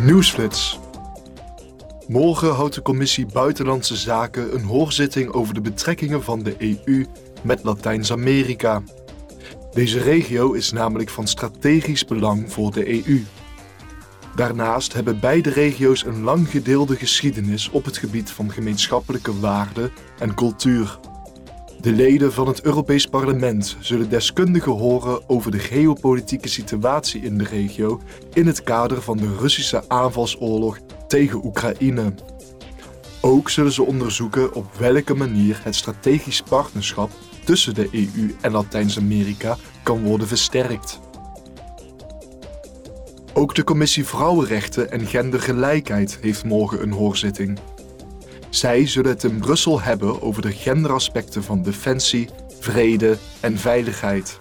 Nieuwsflits. Morgen houdt de Commissie Buitenlandse Zaken een hoorzitting over de betrekkingen van de EU met Latijns-Amerika. Deze regio is namelijk van strategisch belang voor de EU. Daarnaast hebben beide regio's een lang gedeelde geschiedenis op het gebied van gemeenschappelijke waarden en cultuur. De leden van het Europees Parlement zullen deskundigen horen over de geopolitieke situatie in de regio in het kader van de Russische aanvalsoorlog tegen Oekraïne. Ook zullen ze onderzoeken op welke manier het strategisch partnerschap tussen de EU en Latijns-Amerika kan worden versterkt. Ook de Commissie Vrouwenrechten en Gendergelijkheid heeft morgen een hoorzitting. Zij zullen het in Brussel hebben over de genderaspecten van defensie, vrede en veiligheid.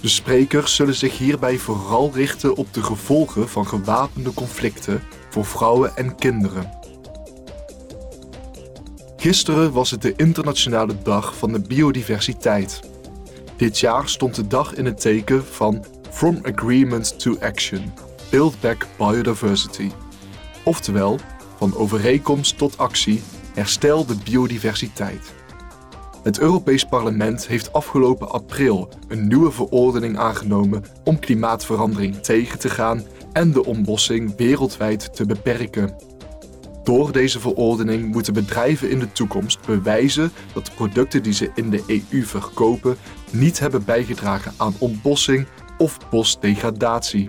De sprekers zullen zich hierbij vooral richten op de gevolgen van gewapende conflicten voor vrouwen en kinderen. Gisteren was het de Internationale Dag van de Biodiversiteit. Dit jaar stond de dag in het teken van From Agreement to Action, Build Back Biodiversity. Oftewel, van overeenkomst tot actie, herstel de biodiversiteit. Het Europees Parlement heeft afgelopen april een nieuwe verordening aangenomen om klimaatverandering tegen te gaan en de ontbossing wereldwijd te beperken. Door deze verordening moeten bedrijven in de toekomst bewijzen dat de producten die ze in de EU verkopen niet hebben bijgedragen aan ontbossing of bosdegradatie.